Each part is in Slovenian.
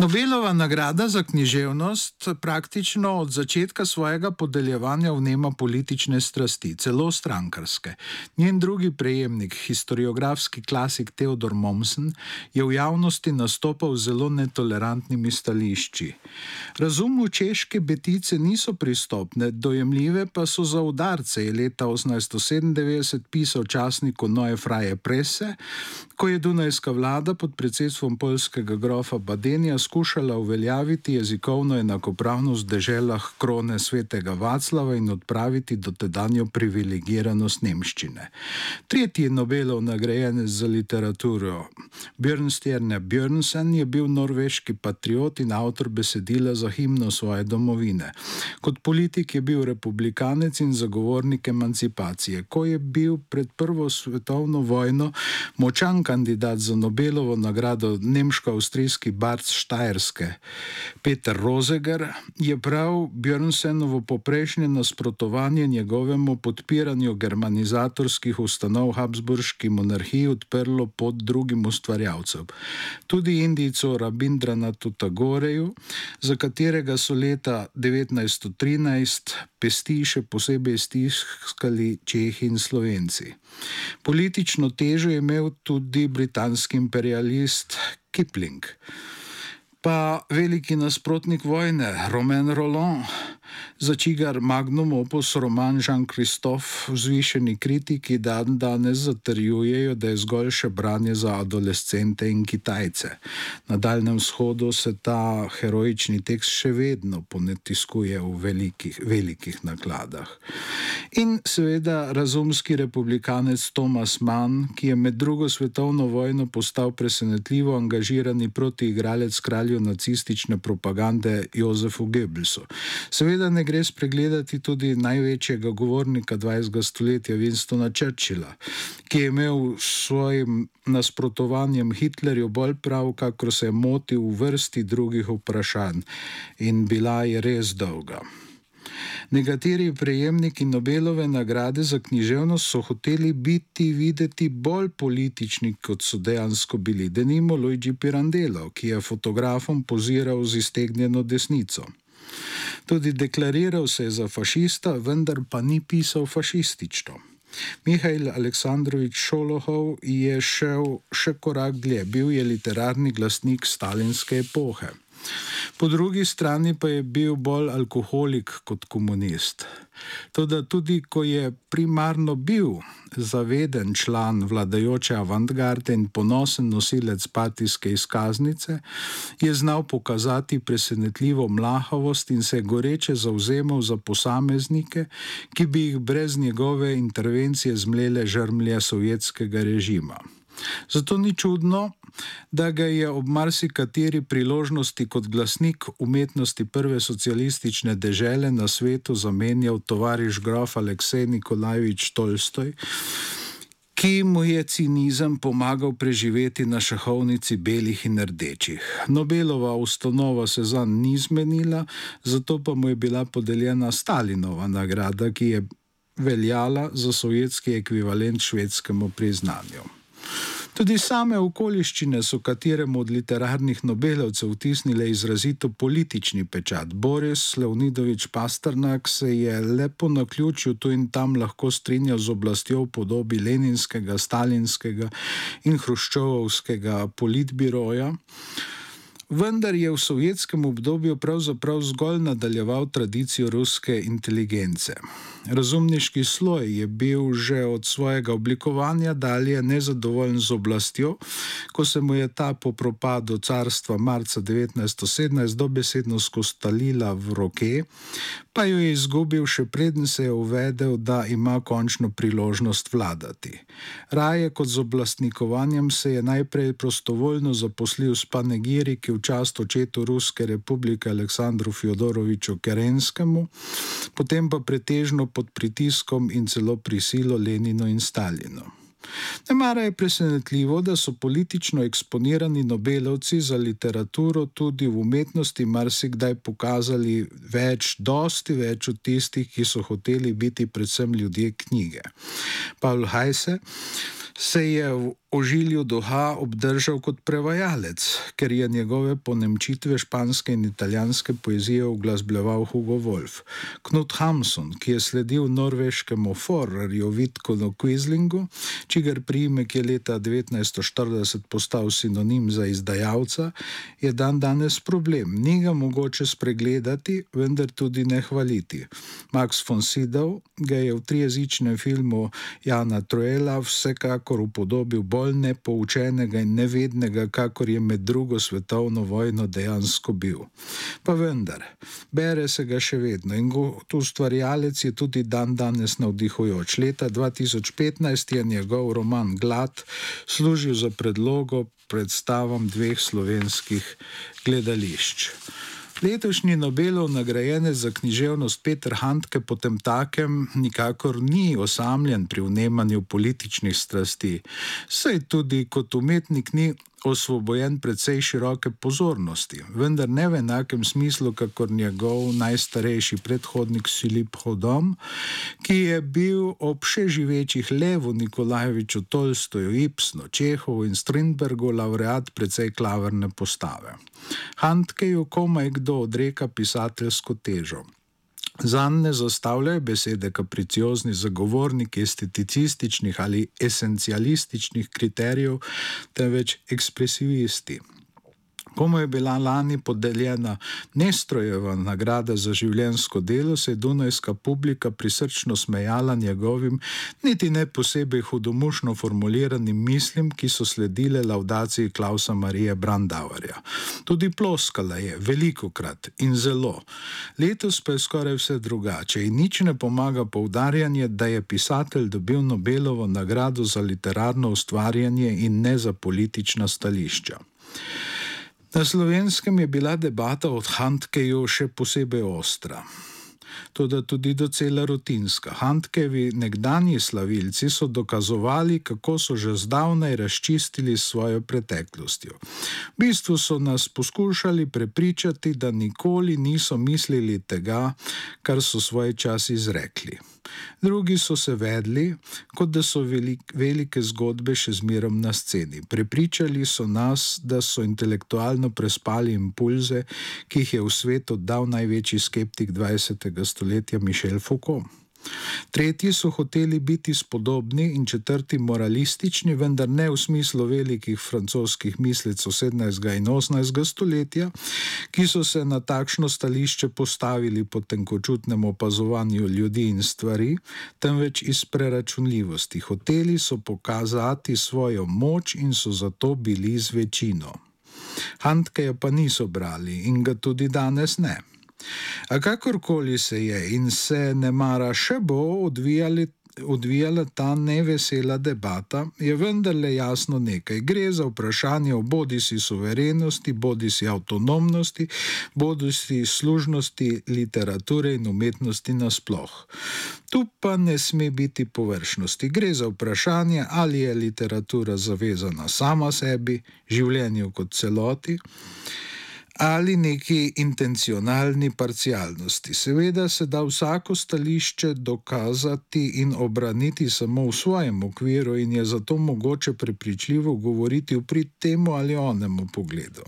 Nobelova nagrada za književnost praktično od začetka svojega podeljevanja vnema politične strasti, celo strankarske. Njen drugi prejemnik, historiografski klasik Theodor Momsen, je v javnosti nastopal z zelo netolerantnimi stališči. Razumu češke betice niso pristopne, dojemljive pa so za udarce, je leta 1897 pisal časniku Noe Freie Presse, ko je Dunajska vlada pod predsedstvom polskega grofa Badenja skušala uveljaviti jezikovno enakopravnost v deželah krone svetega Vaclava in odpraviti dotedanjo privilegiranost nemščine. Tretji Nobelov nagrajenec za literaturo, Björnstjerne Björnsen, je bil norveški patriot in avtor besedila za himno svoje domovine. Kot politik je bil republikanec in zagovornik emancipacije. Ko je bil pred prvo svetovno vojno močan kandidat za Nobelovo nagrado nemško-avstrijski Štajn, Štajerske. Peter Rozeger je prav Björnsenovo poprejšnje nasprotovanje njegovemu podpiranju germanizatorskih ustanov Habsburški monarhiji odprlo pod drugim ustvarjalcem. Tudi Indijcu Rabindrana Tutagoreju, za katerega so leta 1913 pesti še posebej stiskali Čehi in Slovenci. Politično težo je imel tudi britanski imperialist Kipling pa veliki nasprotnik vojne, Romain Roland, za čigar magnum opus roman Jean-Christophe vzvišeni kritiki dan danes zatrjujejo, da je zgolj še branje za adolescente in Kitajce. Na Daljnem vzhodu se ta heroični tekst še vedno ponetiskuje v velikih, velikih nakladah. In seveda razumski republikanec Thomas Mann, ki je med drugo svetovno vojno postal presenetljivo angažirani protiigralec kralju nacistične propagande Jozefu Goebbelsu. Seveda ne gre spregledati tudi največjega govornika 20. stoletja, Winstona Churchilla, ki je imel s svojim nasprotovanjem Hitlerju bolj prav, kakor se je motil v vrsti drugih vprašanj in bila je res dolga. Nekateri prejemniki Nobelove nagrade za književnost so hoteli biti videti bolj politični, kot so dejansko bili. Denimo Luigi Pirandello, ki je fotografom poziral z iztegnjeno desnico. Tudi deklariral se je za fašista, vendar pa ni pisal fašistično. Mihajl Aleksandrovič Šolohov je šel še korak dlje, bil je literarni glasnik stalinske epohe. Po drugi strani pa je bil bolj alkoholik kot komunist. Toda tudi ko je primarno bil zaveden član vladajoče avantgarde in ponosen nosilec partijske izkaznice, je znal pokazati presenetljivo mlahavost in se goreče zauzemal za posameznike, ki bi jih brez njegove intervencije zmlele žrmlje sovjetskega režima. Zato ni čudno, da ga je ob marsikateri priložnosti kot glasnik umetnosti prve socialistične dežele na svetu zamenjal tovariš grof Aleksej Nikolajevič Tolstoj, ki mu je cinizem pomagal preživeti na šahovnici belih in rdečih. Nobelova ustanova se zanj ni zmenila, zato pa mu je bila podeljena Stalinova nagrada, ki je veljala za sovjetski ekvivalent švedskemu priznanju. Tudi same okoliščine so kateremu od literarnih nobelovcev vtisnile izrazito politični pečat. Boris Leonidovič Pasternak se je lepo na ključju tu in tam lahko strinjal z oblastjo v podobi leninskega, stalinskega in hruščovskega politbiroja vendar je v sovjetskem obdobju pravzaprav zgolj nadaljeval tradicijo ruske inteligence. Razumniški sloj je bil že od svojega oblikovanja dalje nezadovoljen z oblastjo, ko se mu je ta po propadu carstva marca 1917 dobesedno skostalila v roke, pa jo je izgubil še preden se je uvedel, da ima končno priložnost vladati. Raje kot z oblastnikovanjem se je najprej prostovoljno zaposlil s panegiri, ki v čast očetu Ruske republike Aleksandru Fjodoroviču Kerenskemu, potem pa pretežno pod pritiskom in celo prisilo Lenino in Stalinu. Nemara je presenetljivo, da so politično eksponirani Nobelovci za literaturo tudi v umetnosti marsikdaj pokazali več, dosti več od tistih, ki so hoteli biti predvsem ljudje knjige. Pavel Hajse se je v ožilju duha obdržal kot prevajalec, ker je njegove ponemčitve španske in italijanske poezije uglasbljeval Hugo Wolf. Knut Hamsun, ki je sledil norveškemu forrarju Vitkonu Quislingu, čigar priimek je leta 1940 postal sinonim za izdajalca, je dan danes problem. Ni ga mogoče spregledati, vendar tudi ne hvaliti. Max von Sydow ga je v trijezičnem filmu Jana Troela vsekakor upodobil bolj nepoučenega in nevednega, kakor je med drugo svetovno vojno dejansko bil. Pa vendar, bere se ga še vedno in kot ustvarjalec je tudi dan danes navdihujoč. Leta 2015 je njegov roman Glad služil za predlogo predstavam dveh slovenskih gledališč. Letošnji Nobelov nagrajenec za književnost Petr Handke potem takem nikakor ni osamljen pri vnemanju političnih strasti, saj tudi kot umetnik ni osvobojen precej široke pozornosti, vendar ne v enakem smislu, kakor njegov najstarejši predhodnik Filip Hodom, ki je bil ob še živečih Levu Nikolajeviču Tolstoju, Ibsnu, Čehovu in Strindbergu laureat precej klaverne postave. Handke jo komaj kdo odreka pisateljsko težo. Zan ne zastavljajo besede kapriciozni zagovorniki esteticističnih ali esencialističnih kriterijev, temveč ekspresivisti. Komu je bila lani podeljena Nestrojeva nagrada za življensko delo, se je Dunajska publika prisrčno smejala njegovim, niti ne posebej hudomušno formuliranim mislim, ki so sledile laudaciji Klausa Marije Brandauerja. Tudi ploskala je, veliko krat in zelo. Letos pa je skoraj vse drugače in nič ne pomaga poudarjanje, da je pisatelj dobil Nobelovo nagrado za literarno ustvarjanje in ne za politična stališča. Na slovenskem je bila debata od Handkeju še posebej ostra. Toda tudi docela rutinska. Handkevi nekdani slavilci so dokazovali, kako so že zdavnaj razčistili svojo preteklostjo. V bistvu so nas poskušali prepričati, da nikoli niso mislili tega, kar so svoj čas izrekli. Drugi so se vedli, kot da so velik, velike zgodbe še zmerom na sceni. Prepričali so nas, da so intelektualno prespali impulze, ki jih je v svetu dal največji skeptik 20. stoletja Mišel Foucault. Tretji so hoteli biti spodobni in četrti moralistični, vendar ne v smislu velikih francoskih mislicov 17. in 18. stoletja, ki so se na takšno stališče postavili po tenkočutnem opazovanju ljudi in stvari, temveč iz preračunljivosti. Hoteli so pokazati svojo moč in so zato bili z večino. Handke pa niso brali in ga tudi danes ne. A kakorkoli se je in se ne mara še bo odvijali. Odvijala ta nevesela debata, je vendarle jasno nekaj. Gre za vprašanje o bodi si suverenosti, bodi si avtonomnosti, bodi si služnosti literature in umetnosti nasploh. Tu pa ne sme biti površnosti. Gre za vprašanje, ali je literatura zavezana sama sebi, življenju kot celoti ali neki intencionalni parcialnosti. Seveda se da vsako stališče dokazati in obraniti samo v svojem okviru in je zato mogoče prepričljivo govoriti v prid temu ali onemu pogledu.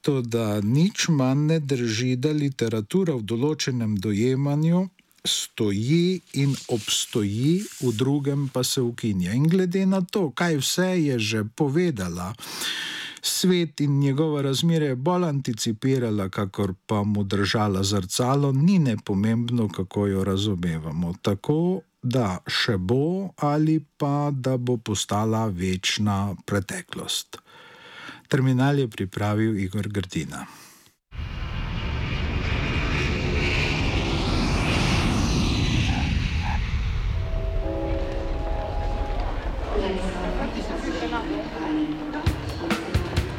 To, da nič manj ne drži, da literatura v določenem dojemanju stoji in obstoji, v drugem pa se ukinja. In glede na to, kaj vse je že povedala, svet in njegova razmere bolj anticipirala, kakor pa mu držala zrcalo, ni ne pomembno, kako jo razumevamo. Tako da še bo ali pa da bo postala večna preteklost. Terminal je pripravil Igor Grdina.